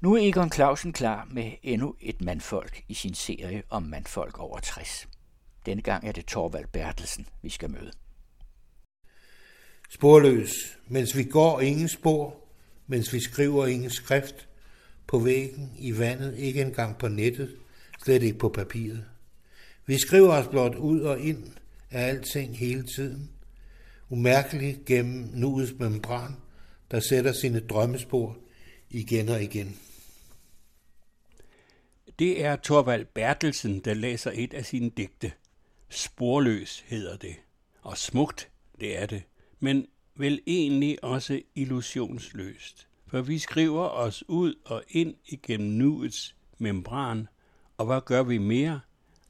Nu er Egon Clausen klar med endnu et mandfolk i sin serie om mandfolk over 60. Denne gang er det Torvald Bertelsen, vi skal møde. Sporløs, mens vi går ingen spor, mens vi skriver ingen skrift, på væggen, i vandet, ikke engang på nettet, slet ikke på papiret. Vi skriver os blot ud og ind af alting hele tiden, umærkeligt gennem nuets membran, der sætter sine drømmespor igen og igen. Det er Torvald Bertelsen, der læser et af sine digte. Sporløs hedder det. Og smukt, det er det. Men vel egentlig også illusionsløst. For vi skriver os ud og ind igennem nuets membran, og hvad gør vi mere?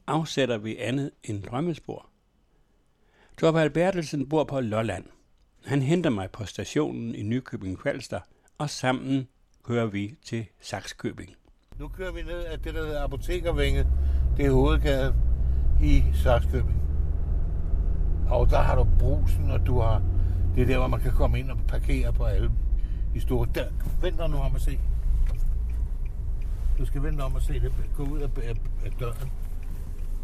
Afsætter vi andet end drømmespor? Torvald Bertelsen bor på Lolland. Han henter mig på stationen i Nykøbing Falster, og sammen kører vi til Saxkøbing. Nu kører vi ned af det, der hedder Apotekervænget. Det er hovedgaden i Saxkøbing. Og der har du brusen, og du har... Det er der, hvor man kan komme ind og parkere på alle de store... Der, vent nu om at se. Du skal vente om at se det. Gå ud af, af, af døren.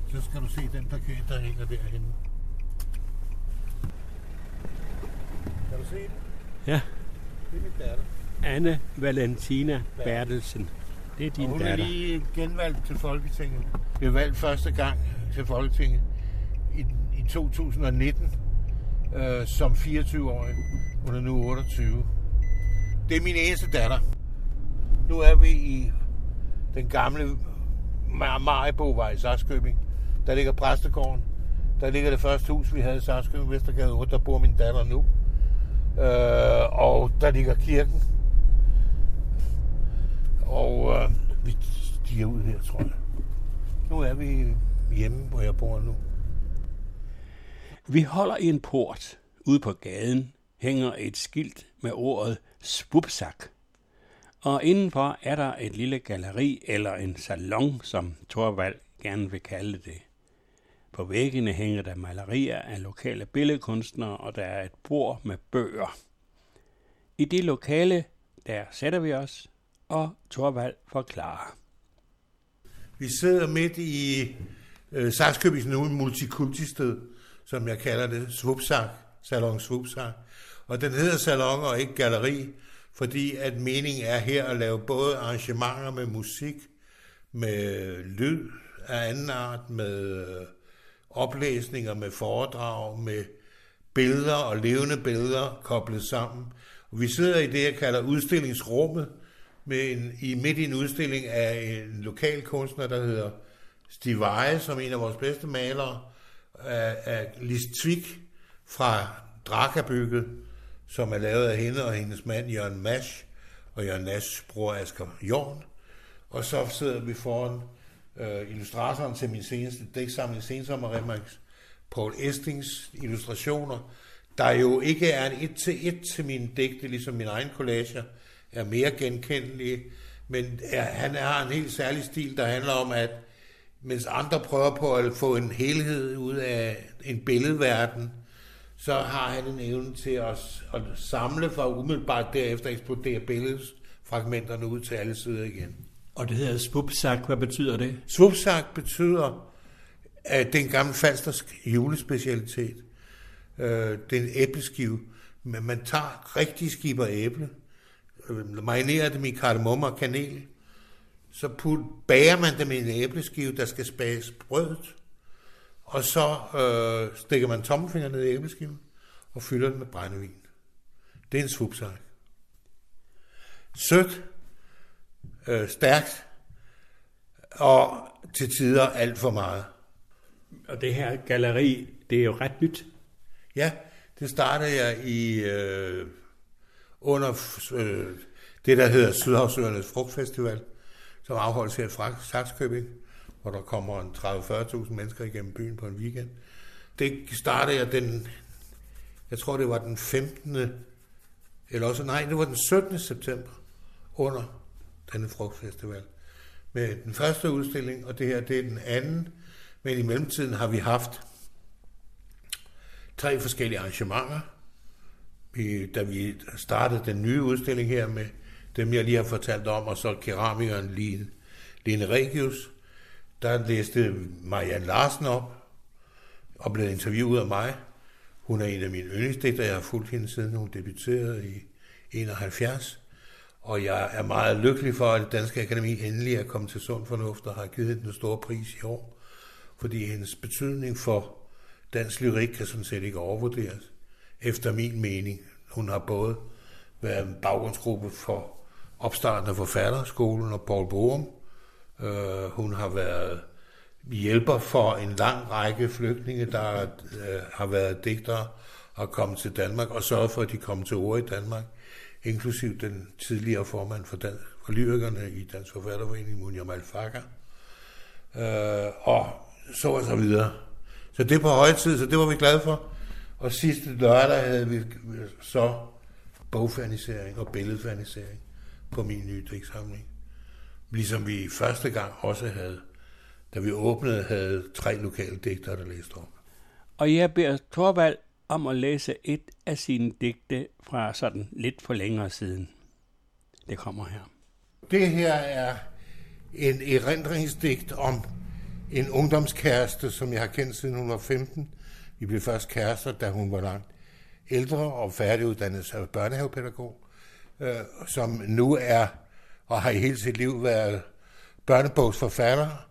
Så skal du se den parkering, der hænger derhenne. Kan du se det? Ja. Det er min datter. Anne Valentina Bertelsen. Det er din og hun datter. er lige genvalgt til Folketinget. Blev valgt første gang til Folketinget i, i 2019 øh, som 24-årig. Hun er nu 28. Det er min eneste datter. Nu er vi i den gamle Mar- Maribovej i Sarskøbing. Der ligger præstegården. Der ligger det første hus, vi havde i Sarskøbing, Vestergade 8. Der bor min datter nu. Øh, og der ligger kirken. Og øh, vi stiger ud her, tror jeg. Nu er vi hjemme, hvor jeg bor nu. Vi holder i en port. Ude på gaden hænger et skilt med ordet spupsak. Og indenfor er der et lille galleri eller en salon, som Torvald gerne vil kalde det. På væggene hænger der malerier af lokale billedkunstnere, og der er et bord med bøger. I det lokale, der sætter vi os, og Torvald forklarer. Vi sidder midt i øh, Saxkøbings nu multikultisted, som jeg kalder det, Svupsak, Salon Svupsak. Og den hedder salon og ikke galleri, fordi at meningen er her at lave både arrangementer med musik, med lyd af anden art, med øh, oplæsninger, med foredrag, med billeder og levende billeder koblet sammen. Og vi sidder i det, jeg kalder udstillingsrummet, med en, i midt i en udstilling af en lokal kunstner, der hedder Stig Veje, som en af vores bedste malere, af, af Lis Twig fra Drakabygget, som er lavet af hende og hendes mand Jørgen Masch, og Jørgen Naschs bror Asger Jorn. Og så sidder vi foran øh, illustratoren til min seneste dæksamling, Sensommerremax, Paul Estings illustrationer, der jo ikke er en et til et til mine digte, ligesom min egen collager, er mere genkendelige, men er, han har en helt særlig stil, der handler om, at mens andre prøver på at få en helhed ud af en billedverden, så har han en evne til at, at samle for umiddelbart derefter eksplodere billedfragmenterne ud til alle sider igen. Og det hedder spupsak. Hvad betyder det? Svupsak betyder, at det er en gammel falstersk julespecialitet. Øh, det er en æbleskive, men man tager rigtig skiber æble, marinerer dem i kardemomme og kanel, så put, bager man dem i en æbleskive, der skal spages brødet, og så øh, stikker man tommelfingeren ned i æbleskiven og fylder den med brændevin. Det er en svupsak. Sødt, øh, stærkt, og til tider alt for meget. Og det her galleri, det er jo ret nyt. Ja, det startede jeg i øh, under øh, det, der hedder Sydhavsøernes Frugtfestival, som afholdes her i Saxkøbing, hvor der kommer en 30-40.000 mennesker igennem byen på en weekend. Det startede jeg den, jeg tror det var den 15. eller også, nej, det var den 17. september under denne frugtfestival. Med den første udstilling, og det her, det er den anden. Men i mellemtiden har vi haft tre forskellige arrangementer. Vi, da vi startede den nye udstilling her med dem jeg lige har fortalt om, og så keramikeren Line, Line Regius. Der læste Marianne Larsen op, og blev interviewet af mig. Hun er en af mine yndlingsdigter. Jeg har fulgt hende siden hun debuterede i 71. Og jeg er meget lykkelig for, at det Danske Akademi endelig er kommet til sund fornuft og har givet hende den store pris i år. Fordi hendes betydning for dansk lyrik kan sådan set ikke overvurderes, efter min mening. Hun har både været en baggrundsgruppe for opstarten af forfatterskolen og Paul Borum. Uh, hun har været hjælper for en lang række flygtninge, der øh, har været digtere og kommet til Danmark og sørget for, at de kom til ord i Danmark inklusiv den tidligere formand for, Dan- for lyrikerne i Dansk Forfatterforening, Munja Malfaka, øh, og så og så videre. Så det er på højtid, så det var vi glade for. Og sidste lørdag havde vi så bogfanisering og billedfanisering på min nye digtsamling. Ligesom vi første gang også havde, da vi åbnede, havde tre lokale digtere, der læste op. Og jeg beder Torvald om at læse et af sine digte fra sådan lidt for længere siden. Det kommer her. Det her er en erindringsdigt om en ungdomskæreste, som jeg har kendt siden hun var 15. Vi blev først kærester, da hun var langt ældre og færdiguddannet som børnehavepædagog, øh, som nu er og har i hele sit liv været børnebogsforfatter,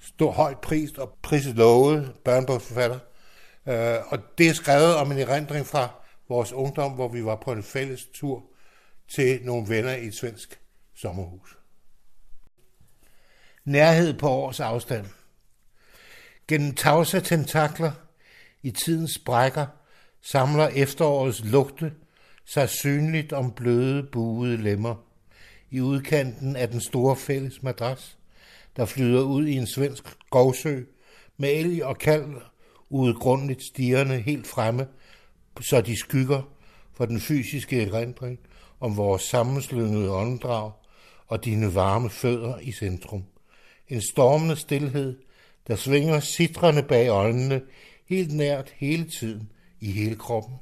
stor højt prist og priset lovet børnebogsforfatter. Øh, og det er skrevet om en erindring fra vores ungdom, hvor vi var på en fælles tur til nogle venner i et svensk sommerhus. Nærhed på års afstand. Gennem tavse tentakler i tidens brækker samler efterårets lugte sig synligt om bløde, buede lemmer i udkanten af den store fælles madras, der flyder ud i en svensk skovsø med elg og kalv udgrundeligt stigerne helt fremme, så de skygger for den fysiske erindring om vores sammenslyngede åndedrag og dine varme fødder i centrum. En stormende stillhed, der svinger sidrende bag øjnene, helt nært hele tiden i hele kroppen.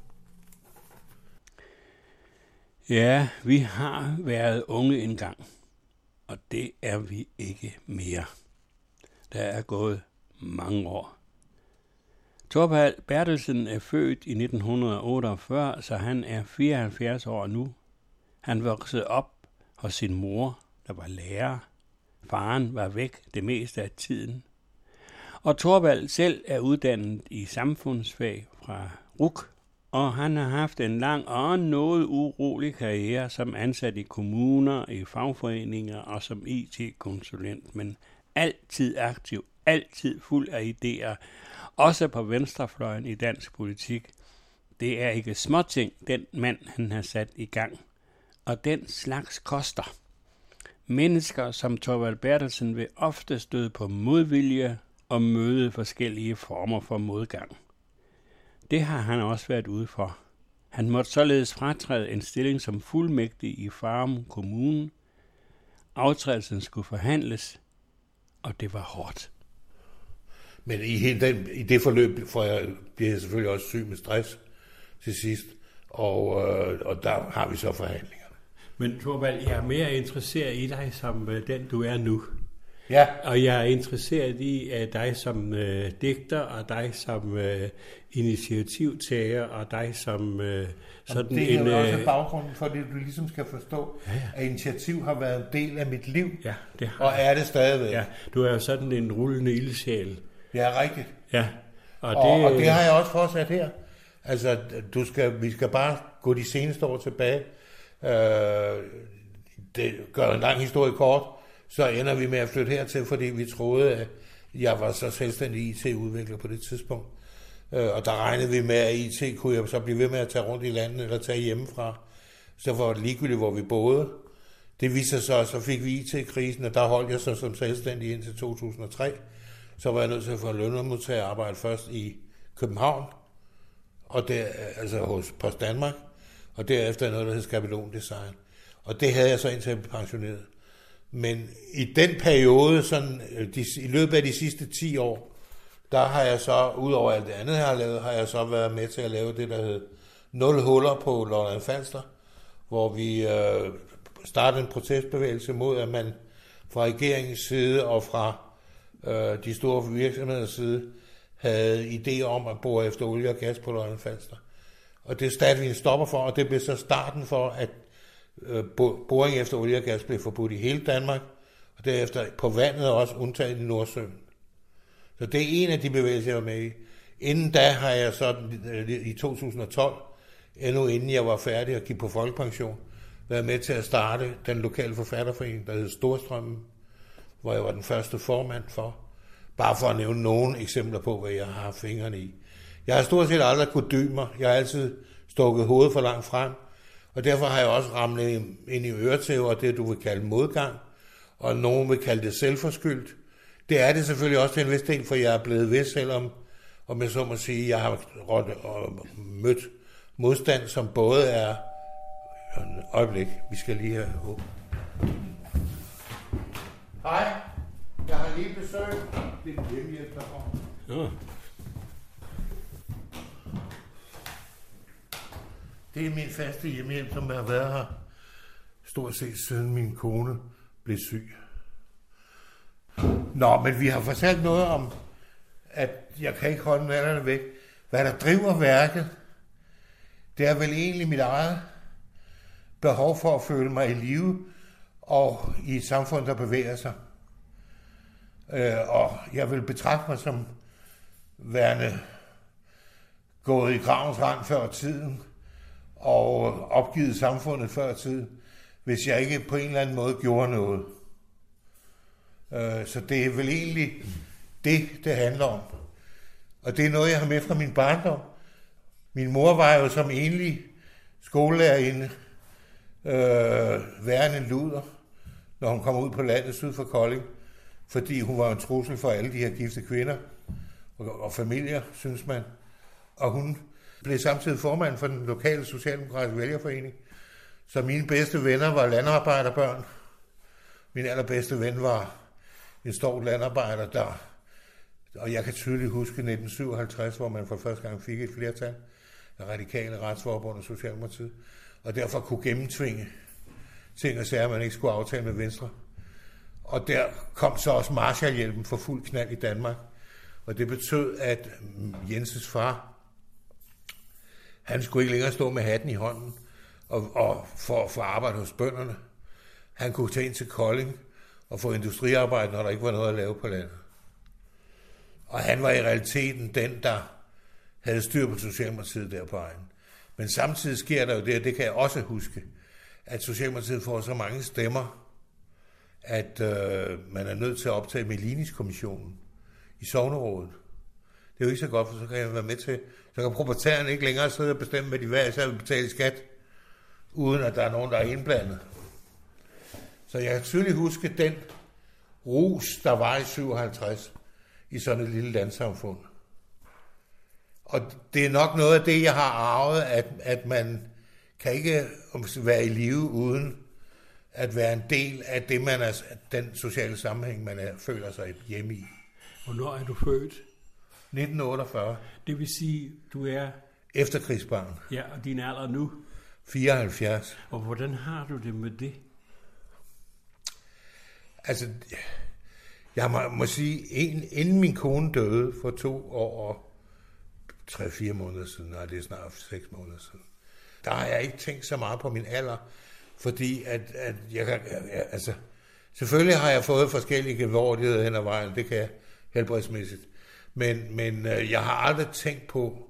Ja, vi har været unge engang, og det er vi ikke mere. Der er gået mange år. Torvald Bertelsen er født i 1948, så han er 74 år nu. Han voksede op hos sin mor, der var lærer. Faren var væk det meste af tiden. Og Torvald selv er uddannet i samfundsfag fra RUK, og han har haft en lang og noget urolig karriere som ansat i kommuner, i fagforeninger og som IT-konsulent, men altid aktiv, altid fuld af idéer, også på venstrefløjen i dansk politik. Det er ikke småting, den mand han har sat i gang. Og den slags koster. Mennesker som Torvald Bertelsen vil ofte støde på modvilje og møde forskellige former for modgang. Det har han også været ude for. Han måtte således fratræde en stilling som fuldmægtig i Farum Kommune. Aftrædelsen skulle forhandles, og det var hårdt. Men i, hele den, i det forløb for jeg, bliver jeg selvfølgelig også syg med stress til sidst, og, øh, og der har vi så forhandlinger. Men Torvald, jeg er mere interesseret i dig som øh, den, du er nu. Ja. Og jeg er interesseret i uh, dig som uh, digter, og dig som uh, initiativtager, og dig som uh, sådan det er en... jo også baggrunden for det, du ligesom skal forstå, ja, ja. at initiativ har været en del af mit liv, Ja, det har og er det stadigvæk. Ja, du er jo sådan en rullende ildsjæl. Ja, rigtigt. Ja. Og, og, og det har jeg også fortsat her. Altså, du skal, vi skal bare gå de seneste år tilbage. Øh, det gør en lang historie kort. Så ender vi med at flytte hertil, fordi vi troede, at jeg var så selvstændig IT-udvikler på det tidspunkt. Øh, og der regnede vi med, at IT kunne jeg så blive ved med at tage rundt i landet, eller tage hjemmefra. Så var det ligegyldigt, hvor vi boede. Det viste sig så, så fik vi IT-krisen, og der holdt jeg så som selvstændig indtil 2003. Så var jeg nødt til at få lønmodtager arbejde først i København, og der, altså hos Post Danmark, og derefter noget, der hed Skabelon Design. Og det havde jeg så indtil jeg blev pensioneret. Men i den periode, sådan, øh, de, i løbet af de sidste 10 år, der har jeg så, udover alt det andet, jeg har lavet, har jeg så været med til at lave det, der hed Nul Huller på Lolland Falster, hvor vi øh, startede en protestbevægelse mod, at man fra regeringens side og fra øh, de store virksomheders side havde idé om at bore efter olie og gas på Lolland Falster. Og det satte vi en stopper for, og det blev så starten for, at Øh, boring efter olie og gas blev forbudt i hele Danmark, og derefter på vandet også undtaget i Nordsøen. Så det er en af de bevægelser, jeg var med i. Inden da har jeg så øh, i 2012, endnu inden jeg var færdig og gik på folkepension, været med til at starte den lokale forfatterforening, der hedder Storstrømmen, hvor jeg var den første formand for. Bare for at nævne nogle eksempler på, hvad jeg har fingrene i. Jeg har stort set aldrig kunne dy mig. Jeg har altid stukket hovedet for langt frem. Og derfor har jeg også ramlet ind i øretæver, det du vil kalde modgang, og nogen vil kalde det selvforskyldt. Det er det selvfølgelig også til en vis del, for jeg er blevet ved, selvom, om jeg så må sige, jeg har mødt modstand, som både er... En øjeblik, vi skal lige have... Hej, jeg har lige besøgt. Det er hjemmehjælp, der kommer. Ja. Det er min faste hjemmehjælp, som har været her stort set siden min kone blev syg. Nå, men vi har fortalt noget om, at jeg kan ikke holde nallerne væk. Hvad der driver værket, det er vel egentlig mit eget behov for at føle mig i live og i et samfund, der bevæger sig. Øh, og jeg vil betragte mig som værende gået i gravens rand før tiden og opgivet samfundet før tid, hvis jeg ikke på en eller anden måde gjorde noget. Øh, så det er vel egentlig det, det handler om. Og det er noget, jeg har med fra min barndom. Min mor var jo som enlig skolelærerinde øh, værende luder, når hun kom ud på landet syd for Kolding, fordi hun var en trussel for alle de her gifte kvinder og, og familier, synes man. Og hun blev samtidig formand for den lokale socialdemokratiske vælgerforening. Så mine bedste venner var landarbejderbørn. Min allerbedste ven var en stor landarbejder, der, og jeg kan tydeligt huske 1957, hvor man for første gang fik et flertal af radikale retsforbund og Socialdemokratiet, og derfor kunne gennemtvinge ting og sager, man ikke skulle aftale med Venstre. Og der kom så også Marshallhjælpen for fuld knald i Danmark. Og det betød, at Jenses far, han skulle ikke længere stå med hatten i hånden og, og for, for arbejde hos bønderne. Han kunne tage ind til Kolding og få industriarbejde, når der ikke var noget at lave på landet. Og han var i realiteten den, der havde styr på Socialdemokratiet der på egen. Men samtidig sker der jo det, og det kan jeg også huske, at Socialdemokratiet får så mange stemmer, at øh, man er nødt til at optage Melinis-kommissionen i Sognerådet. Det er jo ikke så godt, for så kan jeg være med til, så kan proprietæren ikke længere sidde og bestemme, hvad de hver især vil betale skat, uden at der er nogen, der er indblandet. Så jeg kan tydeligt huske den rus, der var i 57 i sådan et lille landsamfund. Og det er nok noget af det, jeg har arvet, at, at man kan ikke være i live uden at være en del af det, man er, den sociale sammenhæng, man er, føler sig hjemme i. Hvornår er du født? 1948. Det vil sige, du er... Efterkrigsbarn. Ja, og din alder nu? 74. Og hvordan har du det med det? Altså, jeg må, må sige, inden min kone døde for to år og tre-fire måneder siden, nej, det er snart seks måneder siden, der har jeg ikke tænkt så meget på min alder, fordi at, at jeg kan, altså, selvfølgelig har jeg fået forskellige gevordigheder hen ad vejen, det kan jeg helbredsmæssigt, men, men øh, jeg har aldrig tænkt på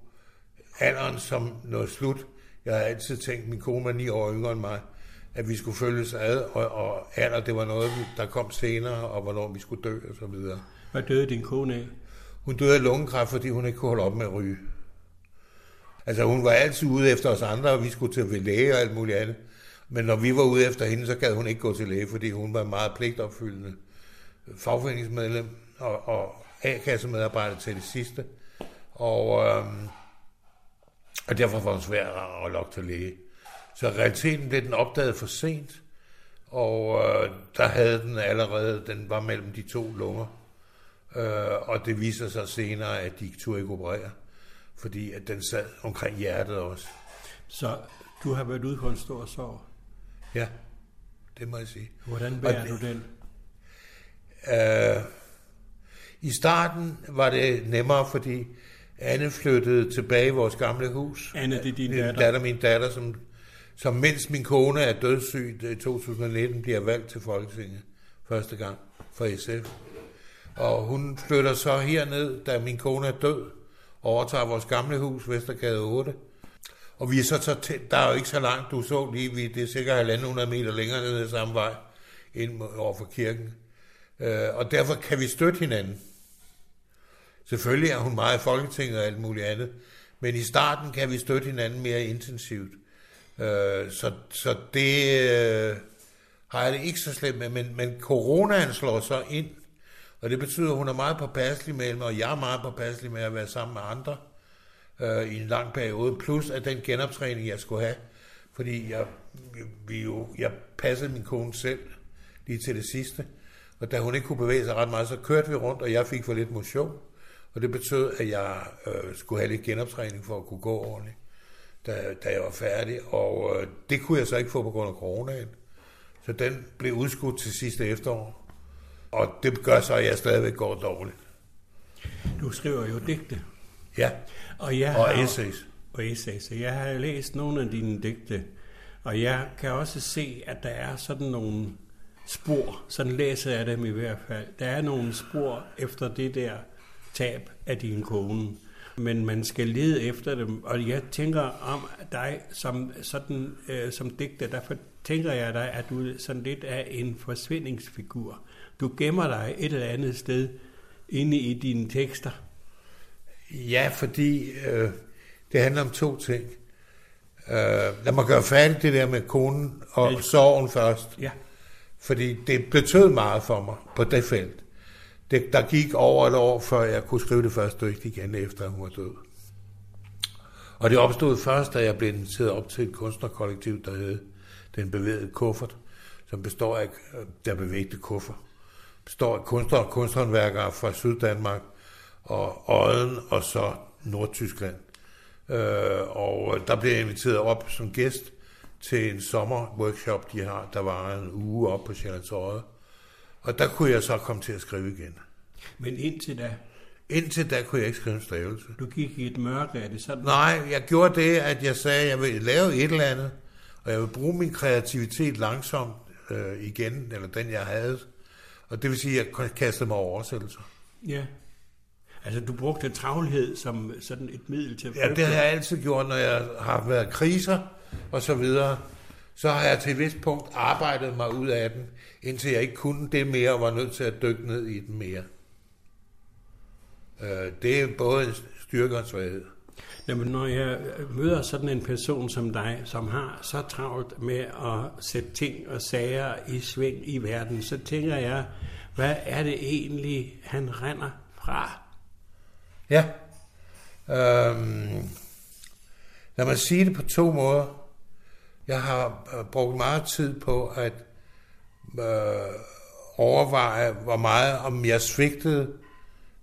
alderen som noget slut. Jeg har altid tænkt, min kone var ni år yngre end mig, at vi skulle følges ad, og, og alder, det var noget, der kom senere, og hvornår vi skulle dø, og så videre. Hvad døde din kone af? Hun døde af lungekræft, fordi hun ikke kunne holde op med at ryge. Altså, hun var altid ude efter os andre, og vi skulle til læge og alt muligt andet. Men når vi var ude efter hende, så gad hun ikke gå til læge, fordi hun var meget pligtopfyldende fagforeningsmedlem og, og A-kassemedarbejder til det sidste. Og, øhm, og derfor var hun svær at lokke til læge. Så realiteten blev den opdaget for sent, og øh, der havde den allerede, den var mellem de to lunger. Øh, og det viser sig senere, at de turde ikke operere, fordi at den sad omkring hjertet også. Så du har været ude på en stor sorg? Ja. Det må jeg sige. Hvordan bærer du den? Øh, I starten var det nemmere, fordi Anne flyttede tilbage i vores gamle hus. Anne, det er din Min datter. datter, min datter, som, som mens min kone er dødssyg i 2019, bliver valgt til Folketinget første gang for SF. Og hun flytter så herned, da min kone er død, og overtager vores gamle hus, Vestergade 8. Og vi er så, så tæt, der er jo ikke så langt, du så lige, vi, det er sikkert 1.500 meter længere ned ad samme vej, ind over for kirken. Øh, og derfor kan vi støtte hinanden. Selvfølgelig er hun meget i Folketinget og alt muligt andet, men i starten kan vi støtte hinanden mere intensivt. Øh, så, så det øh, har jeg det ikke så slemt med, men, men coronaen slår så ind, og det betyder, at hun er meget påpasselig med mig, og jeg er meget påpasselig med at være sammen med andre øh, i en lang periode, plus at den genoptræning, jeg skulle have, fordi jeg, vi jo, jeg passede min kone selv lige til det sidste, og da hun ikke kunne bevæge sig ret meget, så kørte vi rundt, og jeg fik for lidt motion, og det betød, at jeg øh, skulle have lidt genoptræning for at kunne gå ordentligt, da, da jeg var færdig, og øh, det kunne jeg så ikke få på grund af coronaen. Så den blev udskudt til sidste efterår, og det gør så, at jeg stadigvæk går dårligt. Du skriver jo digte. Ja, Og, jeg og har, essays. Og essays. Jeg har læst nogle af dine digte, og jeg kan også se, at der er sådan nogle spor, sådan læser jeg dem i hvert fald. Der er nogle spor efter det der tab af din kone, men man skal lede efter dem. Og jeg tænker om dig som, sådan, øh, som digter, derfor tænker jeg dig, at du er sådan lidt af en forsvindingsfigur. Du gemmer dig et eller andet sted inde i dine tekster. Ja, fordi øh, det handler om to ting. Øh, lad mig gøre færdigt det der med konen og Ja. sorgen først. Ja. Fordi det betød meget for mig på det felt. Det, der gik over et år, før jeg kunne skrive det første digt igen, efter hun var død. Og det opstod først, da jeg blev inviteret op til et kunstnerkollektiv, der hed Den Bevægede Kuffert, som består af der bevægte kuffer. Består af kunstnere og kunsthåndværkere fra Syddanmark og Odden og så Nordtyskland. Øh, og der blev jeg inviteret op som gæst til en sommerworkshop, de har, der var en uge op på Sjællands Odde. Og der kunne jeg så komme til at skrive igen. Men indtil da, Indtil da kunne jeg ikke skrive en stavelse. du gik i et mørke, er det sådan? Nej, jeg gjorde det, at jeg sagde, at jeg vil lave et eller andet, og jeg vil bruge min kreativitet langsomt øh, igen, eller den jeg havde. Og det vil sige, at jeg kastede mig over oversættelser. Ja. Altså, du brugte travlhed som sådan et middel til at Ja, det har jeg altid gjort, når jeg har været kriser og så videre. Så har jeg til et vist punkt arbejdet mig ud af den, indtil jeg ikke kunne det mere, og var nødt til at dykke ned i den mere. Øh, Det er både en styrke og en svaghed. Jamen, når jeg møder sådan en person som dig, som har så travlt med at sætte ting og sager i sving i verden, så tænker jeg, hvad er det egentlig, han render fra? Ja. Øhm, lad mig sige det på to måder. Jeg har øh, brugt meget tid på at øh, overveje, hvor meget om jeg svigtede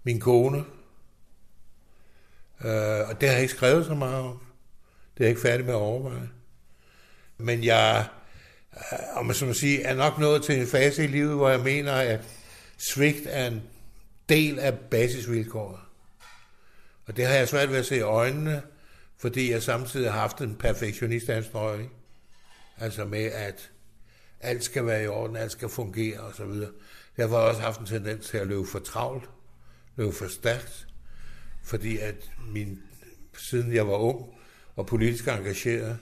min kone. Øh, og det har jeg ikke skrevet så meget om. Det er jeg ikke færdig med at overveje. Men jeg, øh, om man så må sige, er nok nået til en fase i livet, hvor jeg mener, at svigt er en del af basisvilkåret. Og det har jeg svært ved at se i øjnene, fordi jeg samtidig har haft en perfektionistanstrøg. Altså med, at alt skal være i orden, alt skal fungere osv. Derfor har jeg også haft en tendens til at løbe for travlt, blev for stærkt, fordi at min, siden jeg var ung og politisk engageret,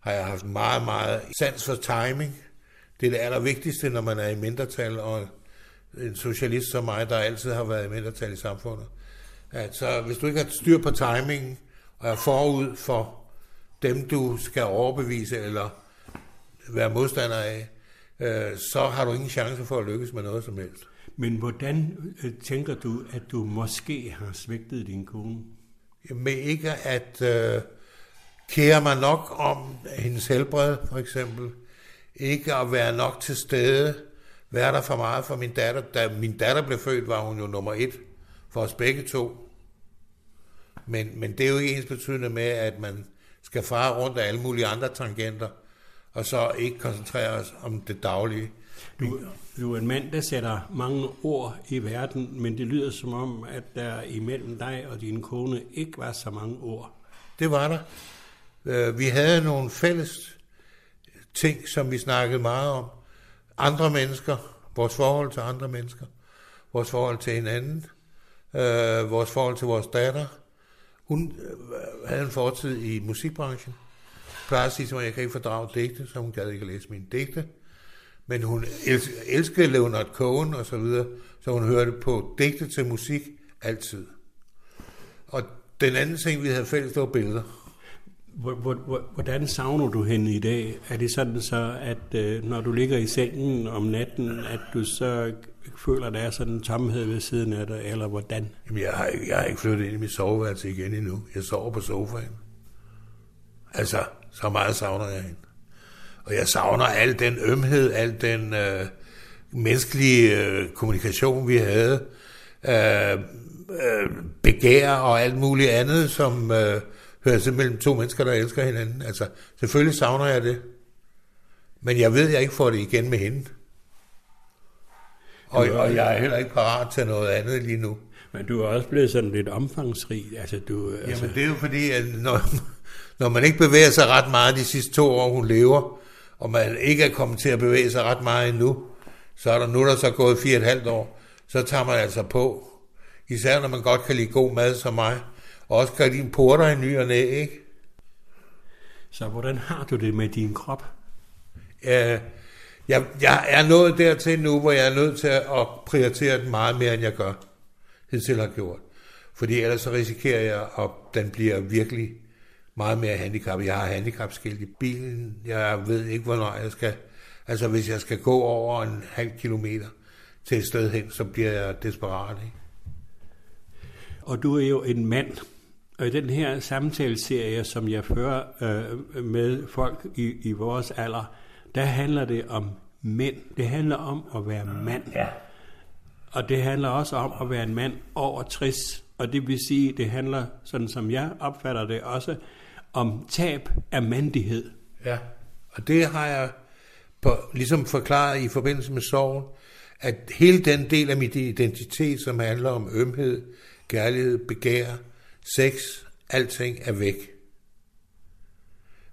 har jeg haft meget, meget sans for timing. Det er det allervigtigste, når man er i mindretal, og en socialist som mig, der altid har været i mindretal i samfundet. At så hvis du ikke har styr på timingen, og er forud for dem, du skal overbevise eller være modstander af, øh, så har du ingen chance for at lykkes med noget som helst. Men hvordan øh, tænker du, at du måske har svigtet din kone? Med ikke at øh, kære mig nok om hendes helbred, for eksempel. Ikke at være nok til stede. Være der for meget for min datter. Da min datter blev født, var hun jo nummer et for os begge to. Men, men det er jo ikke ens betydende med, at man skal fare rundt af alle mulige andre tangenter. og så ikke koncentrere os om det daglige. Du, du er en mand, der sætter mange ord i verden, men det lyder som om, at der imellem dig og din kone ikke var så mange ord. Det var der. Øh, vi havde nogle fælles ting, som vi snakkede meget om. Andre mennesker, vores forhold til andre mennesker, vores forhold til hinanden, øh, vores forhold til vores datter. Hun øh, havde en fortid i musikbranchen. Jeg plejer at sige, at jeg kan ikke fordrage digte, så hun gad ikke at læse mine digte. Men hun elskede Leonard Cohen og så videre, så hun hørte på digte til musik altid. Og den anden ting, vi havde fælles, det var billeder. Hvordan savner du hende i dag? Er det sådan så, at øh, når du ligger i sengen om natten, at du så føler, der er sådan en tomhed ved siden af dig, eller hvordan? Jamen, jeg har, jeg har ikke flyttet ind i mit soveværelse igen endnu. Jeg sover på sofaen. Altså, så meget savner jeg hende. Og jeg savner al den ømhed, al den øh, menneskelige øh, kommunikation, vi havde. Øh, øh, begær og alt muligt andet, som øh, hører til mellem to mennesker, der elsker hinanden. Altså, selvfølgelig savner jeg det. Men jeg ved, at jeg ikke får det igen med hende. Og, og jeg er heller ikke parat til noget andet lige nu. Men du er også blevet sådan lidt omfangsrig. Altså, du, altså... Jamen, det er jo fordi, at når, når man ikke bevæger sig ret meget de sidste to år, hun lever, og man ikke er kommet til at bevæge sig ret meget endnu, så er der nu, der så gået fire og et halvt år, så tager man altså på. Især når man godt kan lide god mad som mig, og også kan lide porter i ny og næ, ikke? Så hvordan har du det med din krop? Ja, jeg, jeg er nået dertil nu, hvor jeg er nødt til at prioritere den meget mere, end jeg gør, hidtil har gjort. Fordi ellers så risikerer jeg, at den bliver virkelig meget mere handicappet. Jeg har handicapskilt i bilen. Jeg ved ikke, hvornår jeg skal... Altså, hvis jeg skal gå over en halv kilometer til et sted hen, så bliver jeg desperat, ikke? Og du er jo en mand, og i den her samtaleserie, som jeg fører øh, med folk i, i vores alder, der handler det om mænd. Det handler om at være mand. Ja. Og det handler også om at være en mand over 60. Og det vil sige, det handler, sådan som jeg opfatter det også, om tab af mandighed. Ja, og det har jeg på, ligesom forklaret i forbindelse med sorgen, at hele den del af mit identitet, som handler om ømhed, kærlighed, begær, sex, alting er væk.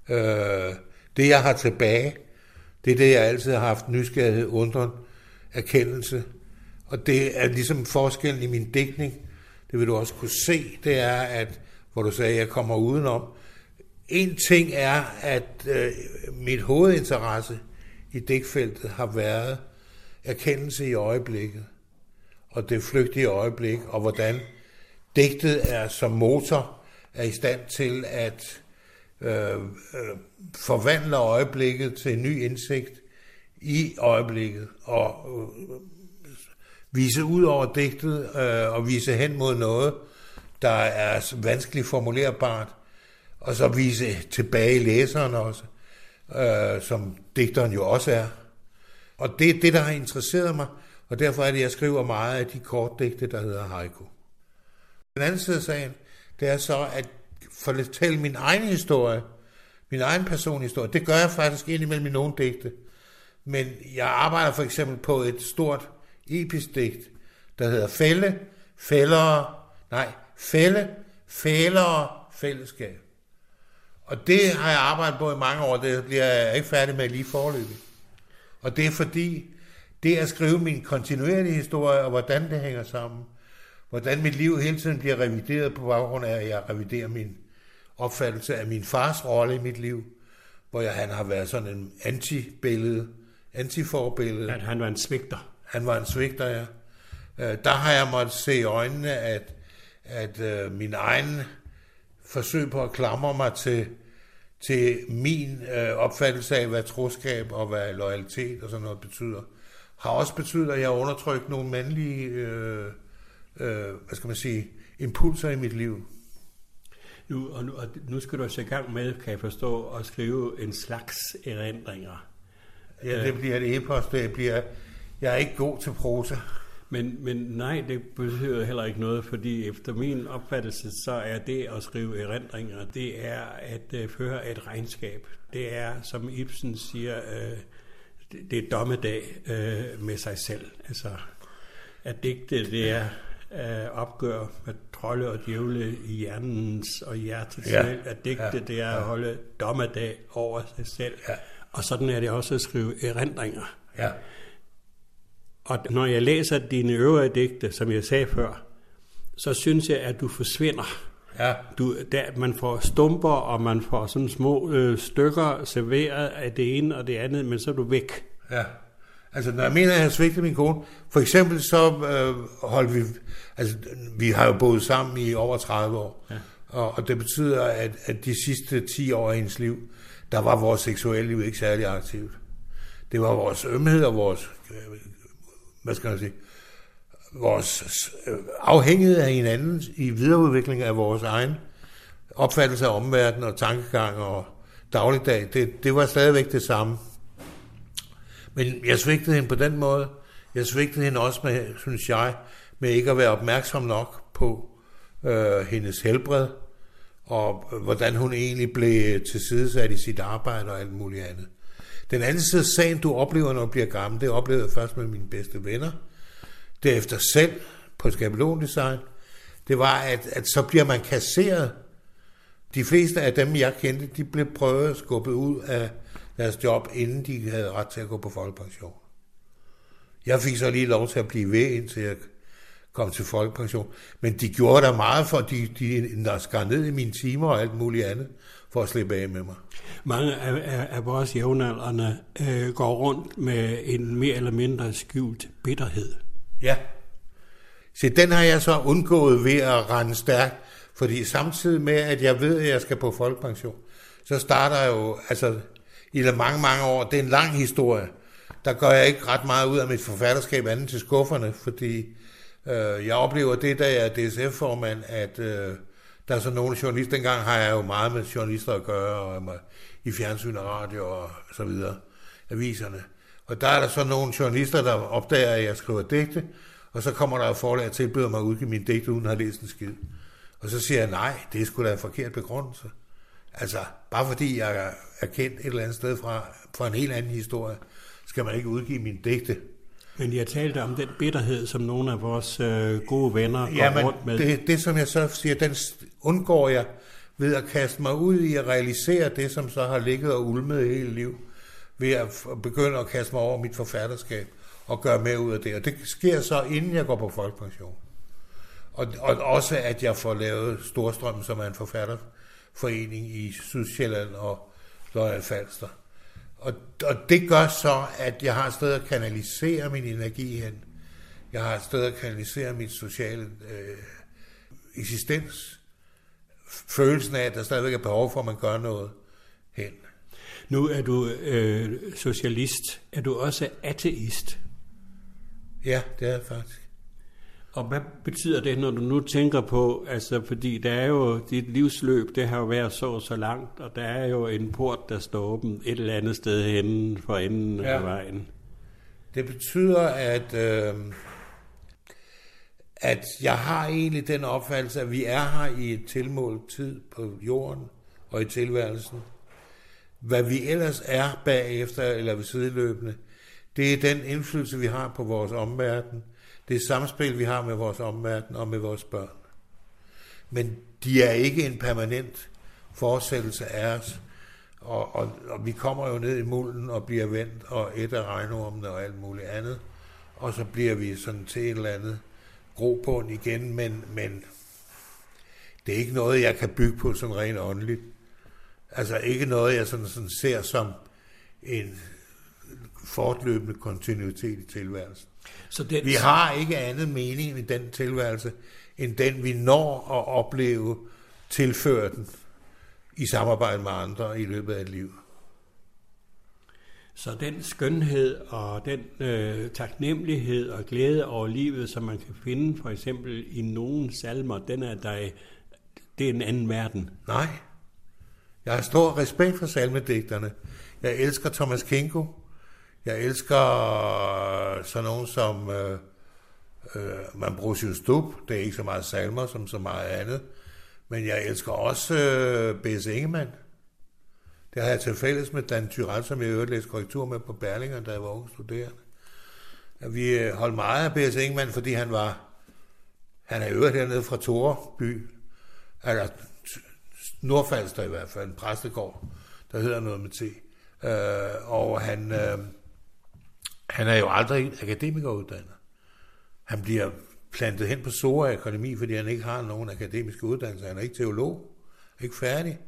Øh, det jeg har tilbage, det er det, jeg altid har haft nysgerrighed, undren, erkendelse. Og det er ligesom forskellen i min dækning, det vil du også kunne se, det er, at hvor du sagde, at jeg kommer udenom, en ting er, at øh, mit hovedinteresse i dækfeltet har været erkendelse i øjeblikket, og det flygtige øjeblik, og hvordan digtet er som motor er i stand til at øh, øh, forvandle øjeblikket til en ny indsigt i øjeblikket, og øh, vise ud over digtet øh, og vise hen mod noget, der er vanskeligt formulerbart, og så vise tilbage læseren også, øh, som digteren jo også er. Og det er det, der har interesseret mig, og derfor er det, jeg skriver meget af de kortdigte, der hedder haiku. Den anden side af sagen, det er så at fortælle min egen historie, min egen personhistorie. Det gør jeg faktisk indimellem i nogle digte. Men jeg arbejder for eksempel på et stort episk digt, der hedder Fælde, Fællere, nej, Fælde, Fælere, Fællesskab. Og det har jeg arbejdet på i mange år, det bliver jeg ikke færdig med lige forløbig. Og det er fordi, det at skrive min kontinuerlige historie, og hvordan det hænger sammen, hvordan mit liv hele tiden bliver revideret på baggrund af, at jeg reviderer min opfattelse af min fars rolle i mit liv, hvor jeg, han har været sådan en anti-billede, anti-forbillede. At han var en svigter. Han var en svigter, ja. Øh, der har jeg måttet se i øjnene, at, at øh, min egen forsøg på at klamre mig til, til min øh, opfattelse af, hvad troskab og hvad loyalitet og sådan noget betyder, har også betydet, at jeg har undertrykt nogle mandlige, øh, øh, hvad skal man sige, impulser i mit liv. Nu, og nu, og nu skal du også i gang med, kan jeg forstå, at skrive en slags erindringer. Ja, det bliver et e-post, det bliver, jeg er ikke god til prosa. Men, men nej, det betyder heller ikke noget, fordi efter min opfattelse, så er det at skrive erindringer, det er at uh, føre et regnskab. Det er, som Ibsen siger, uh, det, det er dommedag uh, med sig selv. Altså, at digte, det er at opgøre med trolde og djævle i hjernens og hjertets ja. selv. At digte, ja. det er at holde dommedag over sig selv. Ja. Og sådan er det også at skrive erindringer. Ja. Og når jeg læser dine øvrige digte, som jeg sagde før, så synes jeg, at du forsvinder. Ja. Du, der, man får stumper, og man får sådan små øh, stykker serveret af det ene og det andet, men så er du væk. Ja. Altså, når jeg mener, at jeg svigtet min kone, for eksempel så øh, holdt vi, altså, vi har jo boet sammen i over 30 år, ja. og, og det betyder, at, at de sidste 10 år af hendes liv, der var vores seksuelle liv ikke særlig aktivt. Det var vores ømhed og vores øh, hvad skal man sige, vores afhængighed af hinanden i videreudvikling af vores egen opfattelse af omverdenen og tankegang og dagligdag, det, det var stadigvæk det samme. Men jeg svigtede hende på den måde. Jeg svigtede hende også med, synes jeg, med ikke at være opmærksom nok på øh, hendes helbred, og hvordan hun egentlig blev tilsidesat i sit arbejde og alt muligt andet. Den anden side af sagen, du oplever, når du bliver gammel, det oplevede jeg først med mine bedste venner. Derefter selv på skabelondesign. Det var, at, at så bliver man kasseret. De fleste af dem, jeg kendte, de blev prøvet at skubbe ud af deres job, inden de havde ret til at gå på folkepension. Jeg fik så lige lov til at blive ved, indtil jeg kom til folkepension. Men de gjorde der meget for, de, de der skar ned i mine timer og alt muligt andet for at slippe af med mig. Mange af, af, af vores jævnaldrende øh, går rundt med en mere eller mindre skjult bitterhed. Ja. Så den har jeg så undgået ved at rende stærkt, fordi samtidig med, at jeg ved, at jeg skal på folkepension, så starter jeg jo, altså i mange, mange år, det er en lang historie, der gør jeg ikke ret meget ud af mit forfatterskab andet til skufferne, fordi øh, jeg oplever det, da jeg er DSF-formand, at øh, der er så nogle journalister, dengang har jeg jo meget med journalister at gøre, og i fjernsyn og radio og så videre, aviserne. Og der er der så nogle journalister, der opdager, at jeg skriver digte, og så kommer der et forlag og tilbyder mig at udgive min digte, uden at have læst en skid. Og så siger jeg, nej, det er sgu da en forkert begrundelse. Altså, bare fordi jeg er kendt et eller andet sted fra, fra en helt anden historie, skal man ikke udgive min digte. Men jeg talte om den bitterhed, som nogle af vores øh, gode venner går ja, men rundt med. Det, det, som jeg så siger, den undgår jeg ved at kaste mig ud i at realisere det, som så har ligget og ulmet hele liv, ved at begynde at kaste mig over mit forfatterskab og gøre mere ud af det. Og det sker så, inden jeg går på folkepension. Og, og også, at jeg får lavet Storstrøm, som er en forfatterforening i Sydsjælland og Lolland Falster. Og, og det gør så, at jeg har et sted at kanalisere min energi hen. Jeg har et sted at kanalisere min sociale øh, eksistens. Følelsen af, at der stadigvæk er behov for, at man gør noget hen. Nu er du øh, socialist. Er du også ateist? Ja, det er jeg faktisk. Og hvad betyder det, når du nu tænker på, altså fordi der er jo, dit livsløb, det har jo været så så langt, og der er jo en port, der står åben et eller andet sted henne for enden ja. af vejen. Det betyder, at, øh, at jeg har egentlig den opfattelse, at vi er her i et tilmålt tid på jorden og i tilværelsen. Hvad vi ellers er bagefter eller ved sideløbende, det er den indflydelse, vi har på vores omverden, det er samspil, vi har med vores omverden og med vores børn. Men de er ikke en permanent fortsættelse af os. Og, og, og vi kommer jo ned i mulden og bliver vendt og et af regnormene og alt muligt andet. Og så bliver vi sådan til et eller andet grobund igen, men, men det er ikke noget, jeg kan bygge på sådan rent åndeligt. Altså ikke noget, jeg sådan, sådan ser som en fortløbende kontinuitet i tilværelsen. Så den... Vi har ikke andet mening i den tilværelse, end den vi når at opleve tilføre den i samarbejde med andre i løbet af et liv. Så den skønhed og den øh, taknemmelighed og glæde over livet, som man kan finde for eksempel i nogle salmer, den er der, det er en anden verden. Nej. Jeg har stor respekt for salmedigterne. Jeg elsker Thomas Kinko. Jeg elsker øh, sådan nogen som øh, Øh, man bruger sin stup, det er ikke så meget salmer som så meget andet. Men jeg elsker også øh, B.S. Ingemann. Det har jeg til fælles med Dan Tyrell, som jeg øvrigt læste korrektur med på Berlinger, da jeg var ung studerende. Vi øh, holdt meget af B.S. Ingemann, fordi han var, han er øvrigt hernede fra Toreby, eller Nordfalster i hvert fald, en præstegård, der hedder noget med T. Øh, og han, øh, han er jo aldrig akademikeruddannet. Han bliver plantet hen på Sora Akademi, fordi han ikke har nogen akademiske uddannelse. Han er ikke teolog, ikke færdig.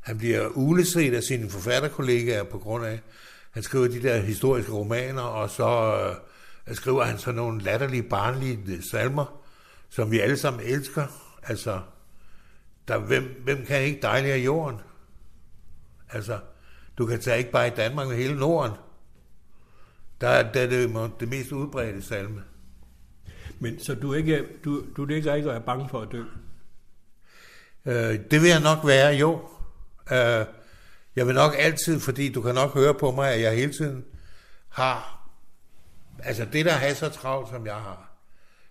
Han bliver uleset af sine forfatterkollegaer på grund af, han skriver de der historiske romaner, og så øh, skriver han så nogle latterlige, barnlige salmer, som vi alle sammen elsker. Altså, der, hvem, hvem kan ikke dejligere jorden? Altså, du kan tage ikke bare i Danmark, men hele Norden. Der, der er det det mest udbredte salme. Men så du ikke, du, du ligger ikke og er bange for at dø? Øh, det vil jeg nok være, jo. Øh, jeg vil nok altid, fordi du kan nok høre på mig, at jeg hele tiden har, altså det der har så travlt, som jeg har,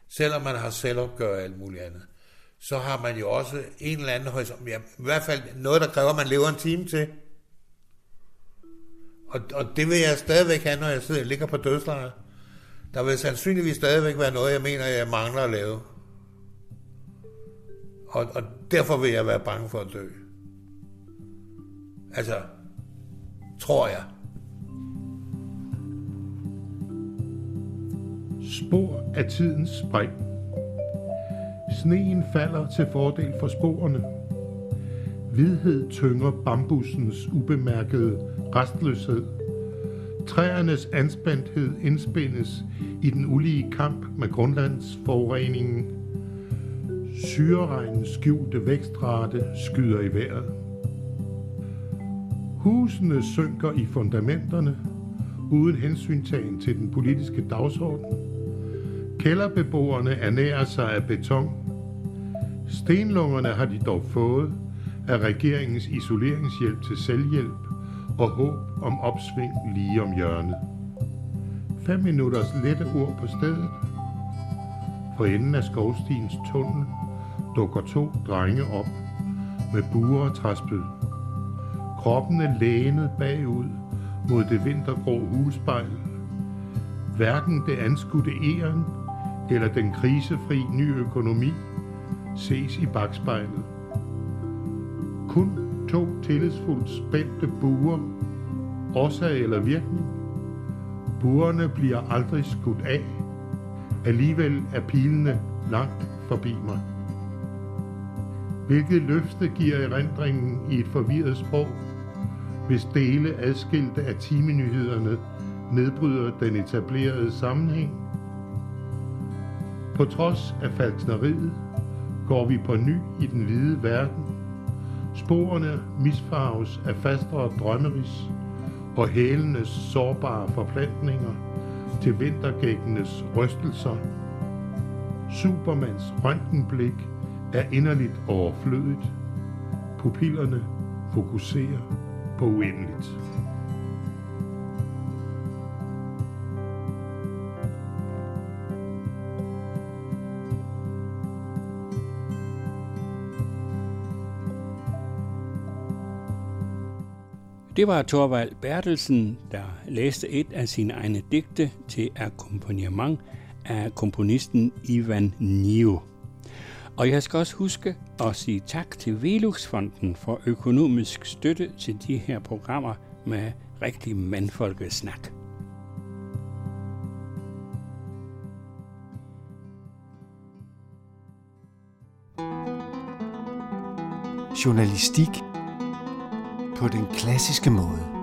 selvom man har selvopgør og alt muligt andet, så har man jo også en eller anden horisont, ja, i hvert fald noget, der kræver, at man lever en time til. Og, og det vil jeg stadigvæk have, når jeg sidder, ligger på dødslejet. Der vil sandsynligvis stadigvæk være noget, jeg mener, jeg mangler at lave. Og, og derfor vil jeg være bange for at dø. Altså, tror jeg. Spor af tidens spring. Sneen falder til fordel for sporene. Hvidhed tynger bambussens ubemærkede restløshed. Træernes anspændthed indspændes i den ulige kamp med grundlandsforureningen. Syreregnens skjulte vækstrate skyder i vejret. Husene synker i fundamenterne, uden hensyntagen til den politiske dagsorden. Kælderbeboerne ernærer sig af beton. Stenlungerne har de dog fået af regeringens isoleringshjælp til selvhjælp og håb om opsving lige om hjørnet. Fem minutters lette ord på stedet. For enden af skovstiens tunnel dukker to drenge op med buer og træspyd. Kroppene lænet bagud mod det vintergrå husspejl. Hverken det anskudte æren eller den krisefri ny økonomi ses i bagspejlet. Kun to tillidsfuldt spændte buer, årsag eller virkning. Buerne bliver aldrig skudt af. Alligevel er pilene langt forbi mig. Hvilket løfte giver erindringen i et forvirret sprog, hvis dele adskilte af timenyhederne nedbryder den etablerede sammenhæng? På trods af falskneriet går vi på ny i den hvide verden. Sporene misfarves af fastere drømmeris og hælenes sårbare forplantninger til vintergækkenes rystelser. Supermans røntgenblik er inderligt overflødigt. Pupillerne fokuserer på uendeligt. Det var Thorvald Bertelsen, der læste et af sine egne digte til akkompagnement af komponisten Ivan Nio. Og jeg skal også huske at sige tak til Veluxfonden for økonomisk støtte til de her programmer med rigtig mandfolkesnak. Journalistik på den klassiske måde.